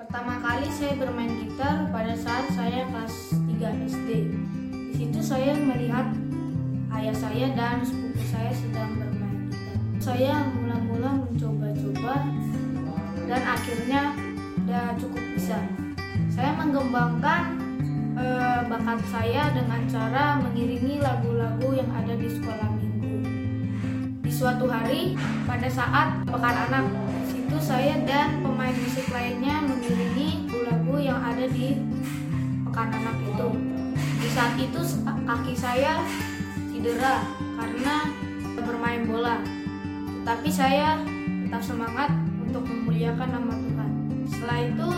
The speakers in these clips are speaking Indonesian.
Pertama kali saya bermain gitar pada saat saya kelas 3 SD. Di situ saya melihat ayah saya dan sepupu saya sedang bermain gitar. Saya mula-mula mencoba-coba dan akhirnya sudah cukup bisa. Saya mengembangkan eh, bakat saya dengan cara mengiringi lagu-lagu yang ada di sekolah minggu. Di suatu hari, pada saat pekan anak, di situ saya dan pemain musik lainnya pekan anak itu. Di saat itu kaki saya cedera karena bermain bola. Tapi saya tetap semangat untuk memuliakan nama Tuhan. Setelah itu,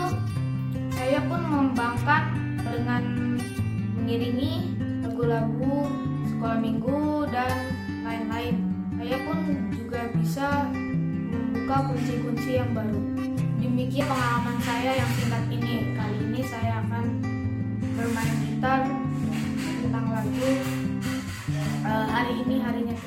saya pun mengembangkan dengan mengiringi lagu-lagu sekolah minggu dan lain-lain. Saya pun juga bisa membuka kunci-kunci yang baru. Demikian pengalaman saya yang lagu uh, hari ini harinya